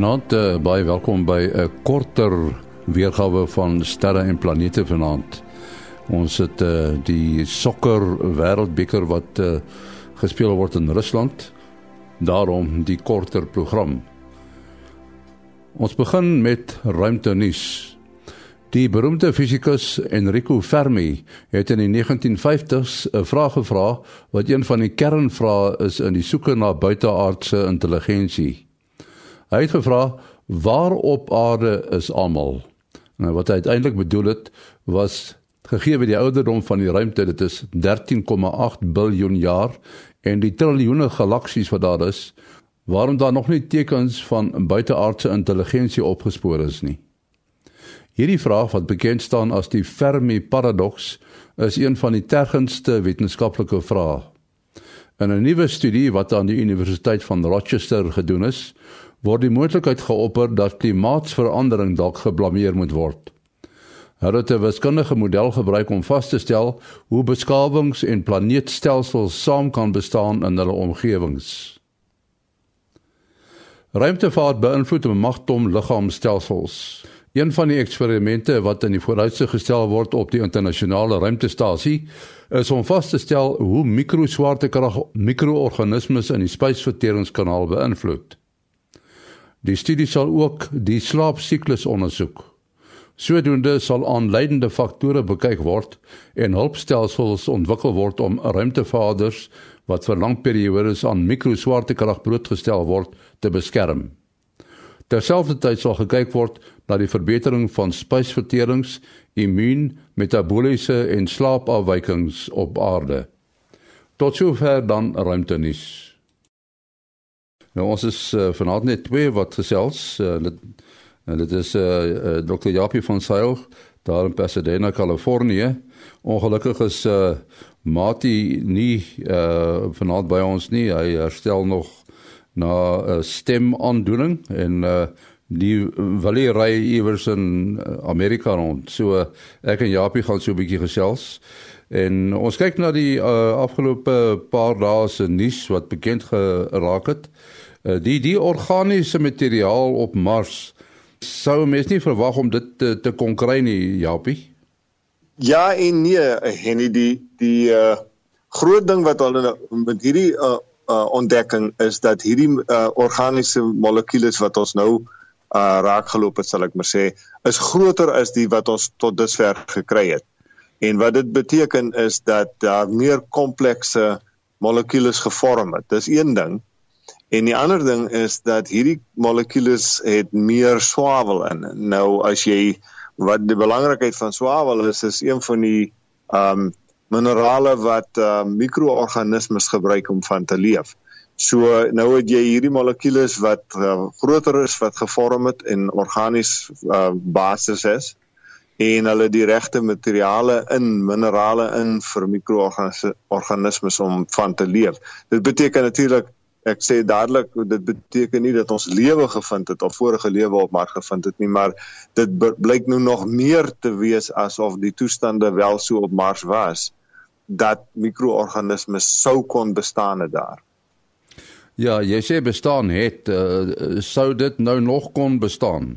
Goeienaand, uh, baie welkom by 'n uh, korter weergawe van sterre en planete vanaand. Ons het uh, die sokker wêreldbeker wat uh, gespeel word in Rusland. Daarom die korter program. Ons begin met ruimtenuus. Die beroemde fisikus Enrico Fermi het in die 1950s 'n vraag gevra wat een van die kernvrae is in die soeke na buiteaardse intelligensie. Hy het gevra waar op aarde is almal? Nou wat hy uiteindelik bedoel het was gegee die ouderdom van die ruimte dit is 13,8 biljoen jaar en die triljoene galaksies wat daar is waarom daar nog nie tekens van buiteaardse intelligensie opgespoor is nie. Hierdie vraag wat bekend staan as die Fermi paradoks is een van die tergendste wetenskaplike vrae. In 'n nuwe studie wat aan die Universiteit van Rochester gedoen is, word die moontlikheid geopper dat klimaatsverandering dalk geblameer moet word. Hulle het 'n wiskundige model gebruik om vas te stel hoe beskawings en planeetstelsels saam kan bestaan in hulle omgewings. Ruimtevaart beïnvloed 'n magtom liggaamstelsels. Een van die eksperimente wat in die vooruitsig gestel word op die internasionale ruimtestasie is om vas te stel hoe mikroswaartekrag mikroorganismes in die spysverteringskanaal beïnvloed. Die studie sal ook die slaapsiklus ondersoek. Sodoende sal aanleidende faktore bekyk word en hulpstelsels ontwikkel word om ruimtevaders wat vir lang periodes aan mikroswaartekrag blootgestel word te beskerm. Terselfdertyd sal gekyk word na die verbetering van spysverterings, immuun, metabooliese en slaapafwykings op aarde. Tot sover dan ruimtenis. Nou ons is uh, vanaand net twee wat gesels. Uh, dit en dit is uh, uh, Dr. Japie van Sail daar in Pasadena, Kalifornië. Ongelukkig is uh, Mati nie uh, vanaand by ons nie. Hy herstel nog na 'n uh, stemaandoening en eh uh, die wil hy ry iewers in Amerika rond. So ek en Japie gaan so 'n bietjie gesels. En ons kyk na die uh, afgelope paar dae se nuus wat bekend geraak het. Uh, die die organiese materiaal op Mars sou mens nie verwag om dit te, te kon kry nie, Japie. Ja en nee, Henny die die uh, groot ding wat hulle met hierdie uh, uh, ontdekking is dat hierdie uh, organiese molekules wat ons nou uh, raakgeloop het, sal ek maar sê, is groter as die wat ons tot dusver gekry het. En wat dit beteken is dat daar meer komplekse molekules gevorm het. Dis een ding. En die ander ding is dat hierdie molekules het meer swavel in. Nou as jy wat die belangrikheid van swavel is is een van die ehm um, minerale wat uh, mikroorganismes gebruik om van te leef. So nou het jy hierdie molekules wat uh, groter is wat gevorm het en organies uh, basis is en hulle die regte materiale in minerale in vir mikroorganismes om van te leef. Dit beteken natuurlik ek sê dadelik dit beteken nie dat ons lewe gevind het of vorige lewe op Mars gevind het nie, maar dit blyk nou nog meer te wees asof die toestande wel so op Mars was dat mikroorganismes sou kon bestaan het daar. Ja, jy sê bestaan het uh, sou dit nou nog kon bestaan.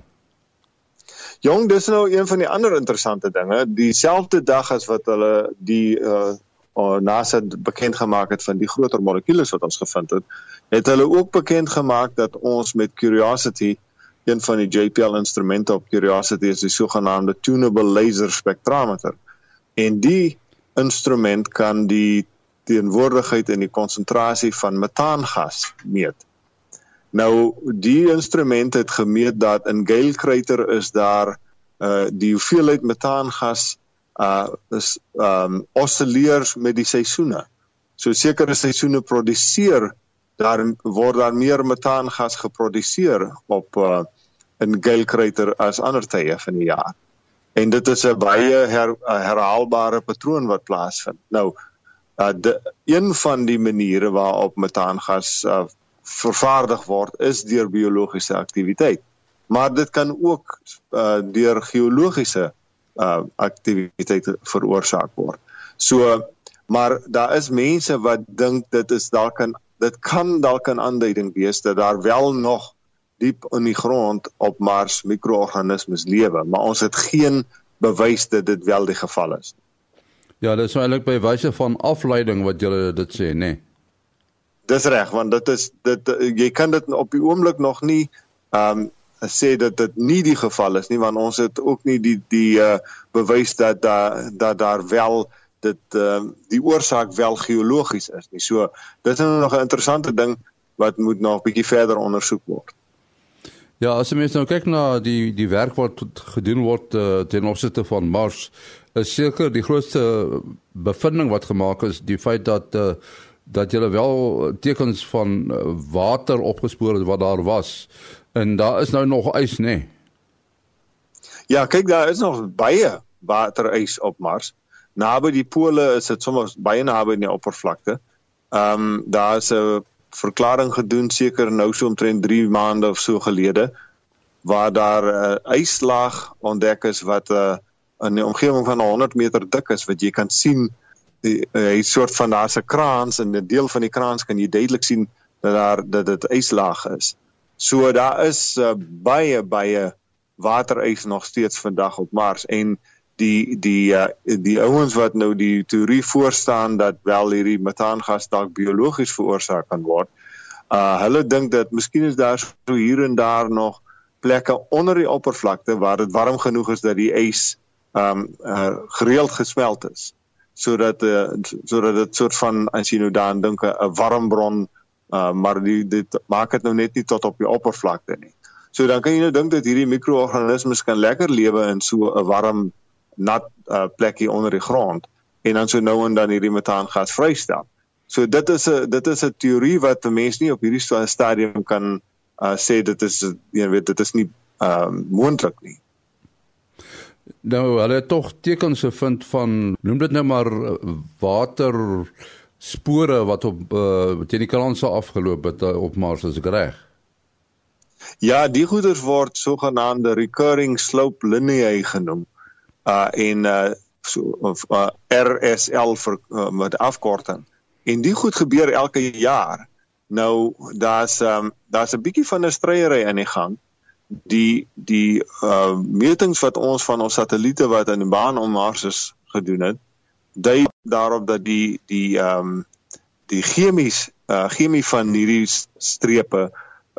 Jong, dis nou een van die ander interessante dinge. Dieselfde dag as wat hulle die uh NASA bekend gemaak het van die groter molekules wat ons gevind het, het hulle ook bekend gemaak dat ons met Curiosity een van die JPL instrumente op Curiosity is die sogenaamde tunable laser spectrometer. En die instrument kan die teenwoordigheid en die konsentrasie van metaangas meet. Nou die instrument het gemeet dat in Gale krater is daar uh die hoeveelheid metaangas uh is um oscilleer met die seisoene. So sekere seisoene produseer daar word daar meer metaangas geproduseer op uh in Gale krater as ander tye van die jaar. En dit is 'n baie her, herhaalbare patroon wat plaasvind. Nou uh de, een van die maniere waarop metaangas uh vervaardig word is deur biologiese aktiwiteit. Maar dit kan ook uh deur geologiese uh aktiwiteite veroorsaak word. So maar daar is mense wat dink dit is dalk kan dit kan dalk 'n aanduiding wees dat daar wel nog diep in die grond op Mars mikroorganismes lewe, maar ons het geen bewys dat dit wel die geval is. Ja, dit is eintlik by wyse van afleiding wat jy dit sê, nê. Nee. Dis reg, want dit is dit jy kan dit op die oomblik nog nie ehm um, sê dat dit nie die geval is nie, want ons het ook nie die die uh, bewys dat da, dat daar wel dit ehm uh, die oorsaak wel geologies is nie. So dit is nou nog 'n interessante ding wat moet nog 'n bietjie verder ondersoek word. Ja, as jy mens nou kyk na die die werk wat gedoen word uh, ten opsigte van Mars, is seker die grootste bevinding wat gemaak is die feit dat uh, dat jy wel tekens van uh, water opgespoor het wat daar was. En daar is nou nog ys, nê? Nee. Ja, kyk daar is nog baie waterys op Mars naby die pole is dit soms baie naby aan die oppervlakte. Ehm um, daar is 'n verklaring gedoen seker nou so omtrent 3 maande of so gelede waar daar 'n uh, yslaag ontdek is wat 'n uh, in die omgewing van 100 meter dik is wat jy kan sien die hy soort van daar's 'n kraans en 'n deel van die kraans kan jy duidelik sien dat daar dat dit yslaag is. So daar is uh, baie baie waterys nog steeds vandag op Mars en die die uh, die ouens wat nou die teorie voorstaan dat wel hierdie metaangas dalk biologies veroorsaak kan word. Uh hulle dink dat miskien is daar so hier en daar nog plekke onder die oppervlakte waar dit warm genoeg is dat die ys um uh, gereeld gesmelt is sodat uh, sodat dit soort van as jy nou daaraan dink 'n warm bron uh maar die dit maak dit nou net nie tot op die oppervlakte nie. So dan kan jy nou dink dat hierdie mikroorganismes kan lekker lewe in so 'n warm nat uh, plekkie onder die grond en dan so nou en dan hierdie metaangas vrystel. So dit is 'n dit is 'n teorie wat mense nie op hierdie stadium kan uh, sê dit is jy weet dit is nie uh, moontlik nie. Nou, hulle het tog tekens gevind van noem dit nou maar water spore wat op uh, teen die kranse afgeloop het uh, op Mars as reg. Ja, die goeders word sogenaamde recurring slope lineae genoem uh en uh so of uh, RSL vir uh, met afkorting. En dit goed gebeur elke jaar. Nou daar's um daar's 'n bietjie van 'n stryery aan die gang. Die die uh metings wat ons van ons satelliete wat in die baan om Mars is gedoen het, dui daarop dat die die um die chemies uh chemie van hierdie strepe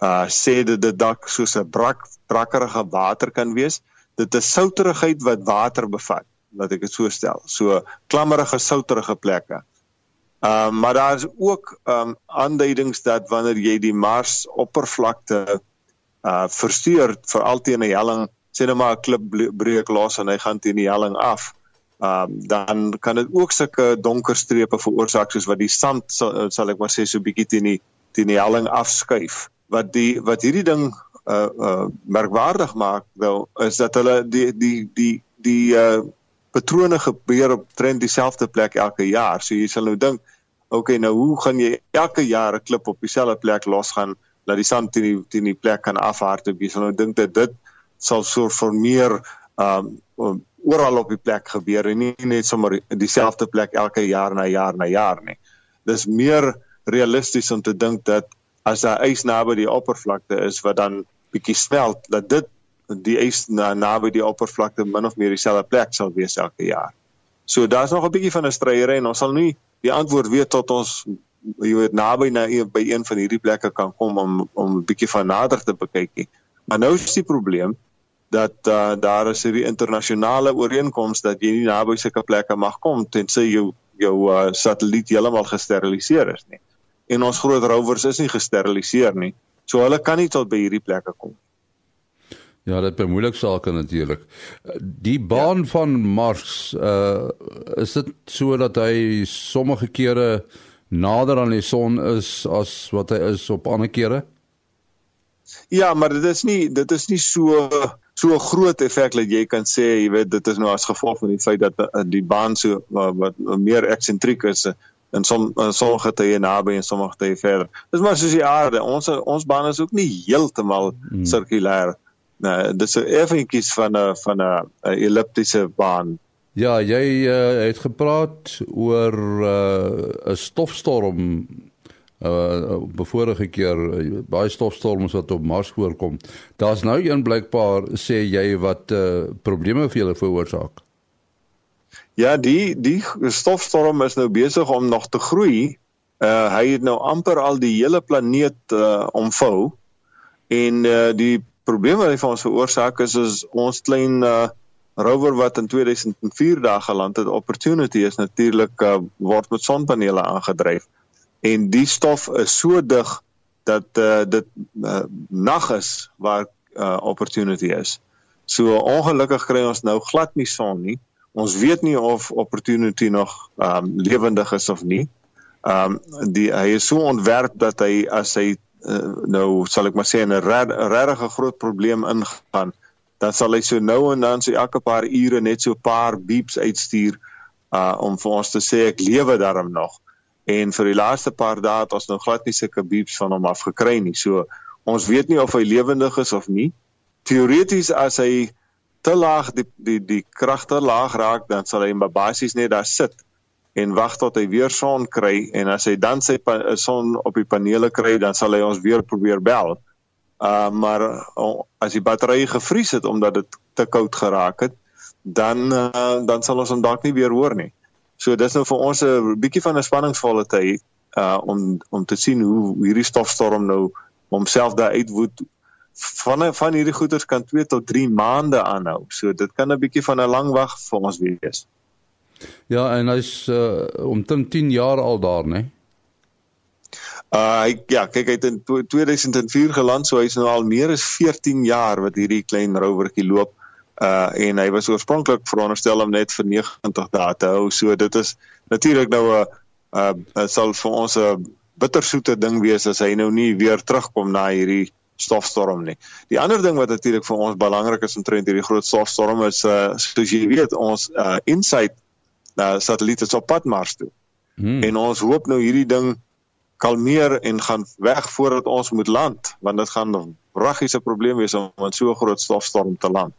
uh sê dat dit dalk soos 'n brak brakkerige water kan wees dit is souterigheid wat water bevat, laat ek dit so stel. So klammerige souterige plekke. Ehm uh, maar daar is ook ehm um, aanduidings dat wanneer jy die Mars oppervlakte uh verstuur veral teen 'n helling, sê net maar 'n klip breek los en hy gaan teen die helling af. Um, dan kan dit ook sulke donker strepe veroorsaak soos wat die sand sal, sal ek maar sê so bietjie teen die teen die helling afskuif. Wat die wat hierdie ding uh uh merkwaardig maak wel is dat hulle die die die die uh patrone gebeur op trend dieselfde plek elke jaar. So jy sal nou dink, okay, nou hoe gaan jy elke jaar 'n klip op dieselfde plek losgaan dat die sand teen die teen die plek kan afhardloop? Jy sal nou dink dat dit sal so vir meer um oral op die plek gebeur en nie net sommer dieselfde plek elke jaar na jaar na jaar nie. Dis meer realisties om te dink dat as daar ys naby die oppervlakte is wat dan bietjie smelt dat dit die ys na naby die oppervlakte min of meer dieselfde plek sal wees elke jaar. So daar's nog 'n bietjie van 'n stryery en ons sal nie die antwoord weet tot ons jy weet naby na by een van hierdie plekke kan kom om om 'n bietjie van nader te bekyk nie. Maar nou is die probleem dat uh, daar is hierdie internasionale ooreenkoms dat jy nie naby sulke plekke mag kom tensy jou jou uh, satelliet heeltemal gesteriliseer is nie. En ons groot rovers is nie gesteriliseer nie. So hulle kan nie tot by hierdie plekke kom. Ja, dit is moeilik sake natuurlik. Die baan ja. van Mars, uh is dit so dat hy sommige kere nader aan die son is as wat hy is op ander kere? Ja, maar dit is nie dit is nie so so groot effek dat jy kan sê, jy weet, dit is nou as gevolg van die feit dat uh, die baan so uh, wat meer eksentriek is, en som sommige tye naby en sommige tye ver. Dis maar soos die aarde. Ons ons baan is ook nie heeltemal hmm. sirkulêr. Nee, dis 'n effentjies van 'n van 'n elliptiese baan. Ja, jy uh, het gepraat oor uh, 'n uh, stofstorm uh bevorige keer uh, baie stofstorms wat op Mars voorkom. Daar's nou een blykbaar sê jy wat uh probleme vir julle veroorsaak. Ja, die die stofstorm is nou besig om nog te groei. Uh hy het nou amper al die hele planeet uh omvou. En uh die probleem wat hy vir ons veroorsaak is is ons klein uh rover wat in 2004 daar geland het, Opportunity is natuurlik uh, word met sonpanele aangedryf. En die stof is so dig dat uh, dit uh, nag is waar uh, Opportunity is. So ongelukkig kry ons nou glad nie son nie. Ons weet nie of Opportunity nog um, lewendig is of nie. Ehm um, die hy is so ontwerp dat hy as hy uh, nou sal ek maar sê 'n regtig groot probleem ingaan dan sal hy so nou en dan so elke paar ure net so 'n paar beeps uitstuur uh om vir ons te sê ek lewe daarom nog. En vir die laaste paar dae het ons nog glad nie sulke beeps van hom af gekry nie. So ons weet nie of hy lewendig is of nie. Teoreties as hy te laag die die die kragte laag raak, dan sal hy basies net daar sit en wag tot hy weer son kry en as hy dan sy son op die panele kry, dan sal hy ons weer probeer bel. Uh maar uh, as die battery gevries het omdat dit te koud geraak het, dan uh, dan sal ons hom dalk nie weer hoor nie. So dis nou vir ons 'n bietjie van 'n spanningsvolle tyd uh om om te sien hoe hierdie stofstorm nou homself daar uitwoed van van hierdie goeters kan 2 tot 3 maande aanhou. So dit kan 'n bietjie van 'n lang wag vir ons wees. Ja, en hy's uh omtrent 10 jaar al daar, né? Uh hy ja, kyk hy het in 2004 geland, so hy's nou al meer as 14 jaar wat hierdie klein rovertjie loop. Uh en hy was oorspronklik veronderstel om net vir 90 dae te hou. So dit is natuurlik nou 'n uh, uh sal vir ons 'n bittersoete ding wees as hy nou nie weer terugkom na hierdie stofstorm nie. Die ander ding wat natuurlik vir ons belangrik is omtrent hierdie groot stofstorm is uh soos jy weet ons uh InSight uh satelliet is op pad Mars toe. Hmm. En ons hoop nou hierdie ding kalmeer en gaan weg voordat ons moet land want dit gaan 'n raggiese probleem wees om met so 'n groot stofstorm te land.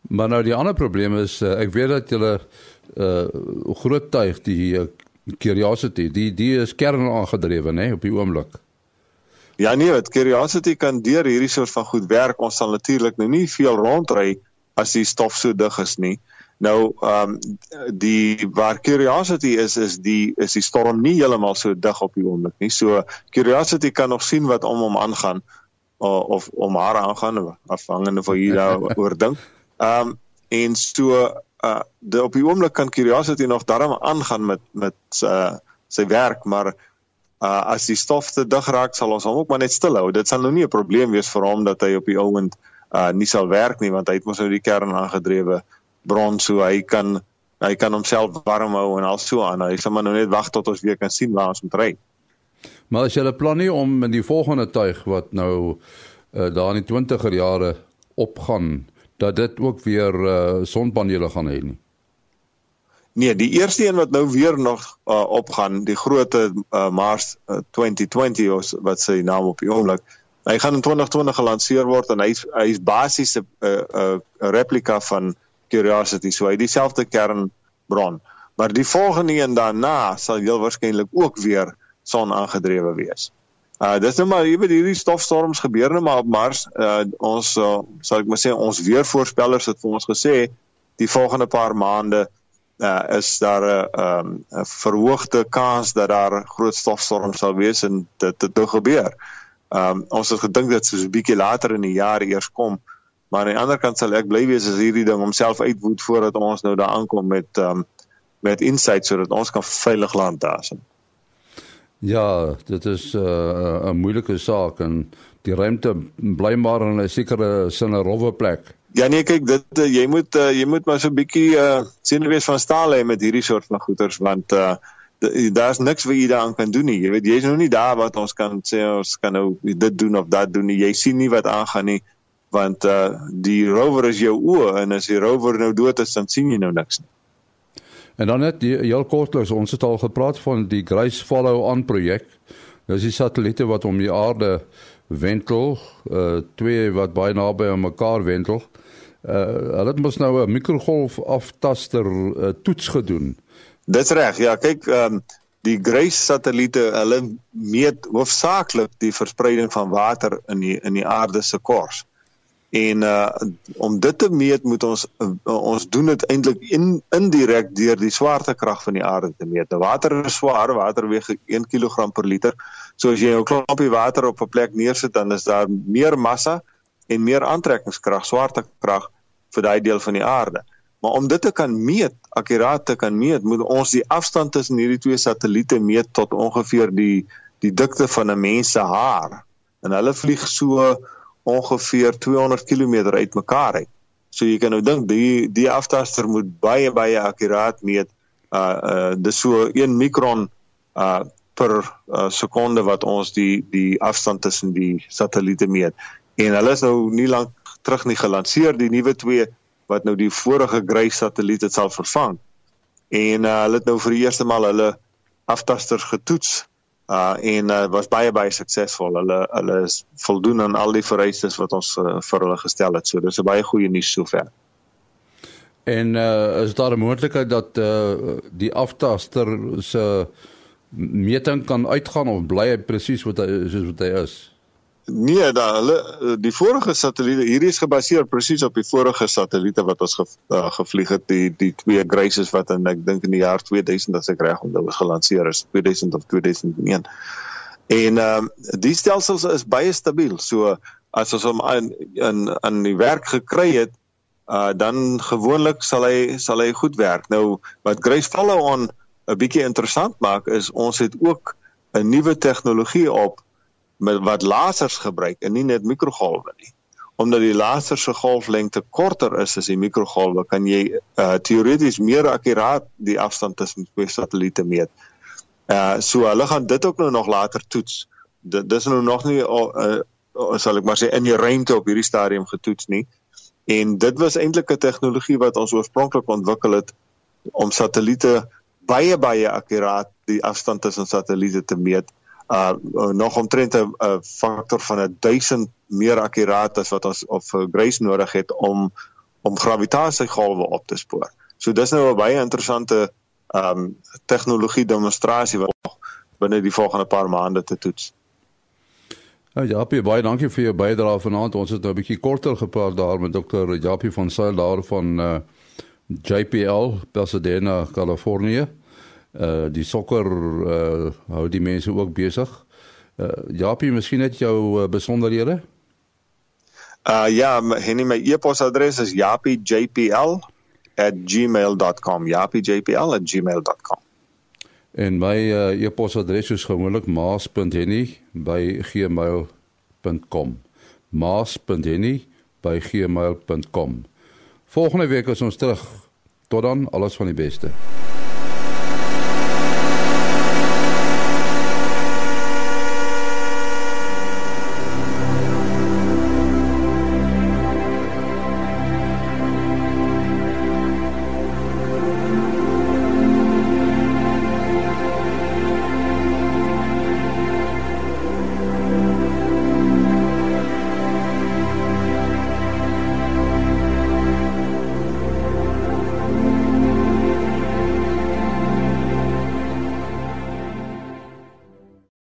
Maar nou die ander probleem is uh, ek weet dat julle uh, groot tuig die uh, Curiosity die die is kern aangedrewe nê op die oomblik. Ja nee, wat Curiosity kan deur hierdie soort van goed werk. Ons sal natuurlik nou nie veel rondry as die stof so dig is nie. Nou ehm um, die waar curiosity is is die is die storm nie heeltemal so dig op die oomblik nie. So curiosity kan nog sien wat om hom aangaan of, of om haar aangaan afhangende van hier daaroor dink. Ehm um, en so uh die op die oomblik kan curiosity nog daarmee aangaan met met uh, sy werk, maar uh as die stof te dig raak sal ons hom ook maar net stil hou. Dit sal nou nie 'n probleem wees vir hom dat hy op die ouend uh nie sal werk nie want hy het mos nou die kern aangedrewe bron so hy kan hy kan homself warm hou en al so aan. Hy sal maar nou net wag tot ons weer kan sien waar ons moet ry. Maar as jy 'n plan nie om in die volgende tuig wat nou uh, daar in die 20er jare opgaan dat dit ook weer uh, sonpanele gaan hê nie. Nee, die eerste een wat nou weer nog uh, opgaan, die groot uh, Mars uh, 2020 wat sy naam op die oomblik. Hy gaan in 2020 gelanseer word en hy hy is basies 'n uh, uh, replika van Curiosity. So hy dieselfde kernbron. Maar die volgende een daarna sal heel waarskynlik ook weer son aangedrewe wees. Uh dis nou maar iewe hierdie stofstorms gebeur nou maar op Mars. Uh ons uh, sal ek maar sê ons weervoorspellers het vir ons gesê die volgende paar maande uh is daar 'n uh, um, verhoogde kans dat daar groot stofstorms sal wees en dit dit nou gebeur. Um ons het gedink dit sou 'n bietjie later in die jaar eers kom. Maar aan die ander kant sal ek bly wees as hierdie ding homself uitwoed voordat ons nou daar aankom met um met insight sodat ons kan veilig land daar sien. Ja, dit is uh, 'n uh, moeilike saak en die ruimte bly maar in 'n sekere sin 'n rowwe plek. Ja nee, kyk, dit uh, jy moet uh, jy moet maar so 'n bietjie uh, sien wees van staal hê met hierdie soort van goederes want uh, daar's niks wat jy daaraan kan doen nie. Jy weet jy's nou nie daar wat ons kan sê ons kan nou dit doen of dat doen nie. Jy sien nie wat aangaan nie want uh die rover is jou oë en as die rover nou dood is dan sien jy nou niks nie. En dan net heel kortliks ons het al gepraat van die Grace Follow On projek. Dis die satelliete wat om die aarde wentel, uh twee wat baie naby aan mekaar wentel. Uh hulle het mos nou 'n mikrogolf aftaster uh, toets gedoen. Dis reg. Ja, kyk, ehm um, die Grace satelliete hulle meet hoofsaaklik die verspreiding van water in die in die aarde se kors. En uh om dit te meet moet ons uh, ons doen dit eintlik in indirek deur die swaartekrag van die aarde te meet. Nou, water is swaar, water weeg 1 kg per liter. So as jy 'n klompie water op 'n plek neersit, dan is daar meer massa en meer aantrekkingskrag, swaartekrag vir daai deel van die aarde. Maar om dit te kan meet, akkuraat te kan meet, moet ons die afstand tussen hierdie twee satelliete meet tot ongeveer die die dikte van 'n mens se haar. En hulle vlieg so ongeveer 200 km uitmekaar uit. So jy kan nou dink die die aftaster moet baie baie akkuraat meet. Uh uh dis so 1 mikron uh per uh, sekonde wat ons die die afstand tussen die satelliete meet. En hulle is nou nie lank terug nie gelanseer die nuwe twee wat nou die vorige Grace satelliet het sal vervang. En uh, hulle het nou vir die eerste maal hulle aftasters getoets uh en uh, was baie baie suksesvol. Hulle hulle is voldoen aan al die vereistes wat ons uh, vir hulle gestel het. So dis 'n baie goeie nuus sover. En uh is daar 'n moontlikheid dat uh die aftaster se meting kan uitgaan of bly hy presies wat hy soos wat hy is? Nee, da hulle eh, die vorige satelliete hierdie is gebaseer presies op die vorige satelliete wat ons ge, uh, gevlieg het, die die twee Graces wat in ek dink in die jaar 2000 as ek reg onthou gelanseer is, 2000 of 2001. En ehm um, die stelsels is baie stabiel. So as ons hom in in in die werk gekry het, uh dan gewoonlik sal hy sal hy goed werk. Nou wat Grace Follow on 'n bietjie interessant maak is ons het ook 'n nuwe tegnologie op met wat lasers gebruik en nie net mikrogolwe nie. Omdat die laser se golflengte korter is as die mikrogolwe, kan jy uh, teoreties meer akkuraat die afstand tussen twee satelliete meet. Uh so hulle gaan dit ook nou nog later toets. Dit dis nou nog nie uh, uh, sal ek maar sê in die ruimte op hierdie stadium getoets nie. En dit was eintlik 'n tegnologie wat ons oorspronklik ontwikkel het om satelliete baie baie akkuraat die afstand tussen satelliete te meet uh, uh nog omtrent 'n uh, faktor van 1000 meer akkuraat as wat ons op uh, Grace nodig het om om gravitasiegolwe op te spoor. So dis nou 'n baie interessante um tegnologie demonstrasie wat binne die volgende paar maande te toets. Ja, Japie, baie dankie vir jou bydrae vanaand. Ons het nou 'n bietjie korter gepraat daar met dokter Japie van Sail daar van uh JPL, Pasadena, Kalifornië uh die sokker uh hou die mense ook besig. Uh Japie, miskien net jou uh, besonderhede? Uh ja, Henny, my e-posadres is japiejpl@gmail.com. japiejpl@gmail.com. En my uh, e-posadres is gewoonlik maas.henny@gmail.com. maas.henny@gmail.com. Volgende week is ons terug. Tot dan, alles van die beste.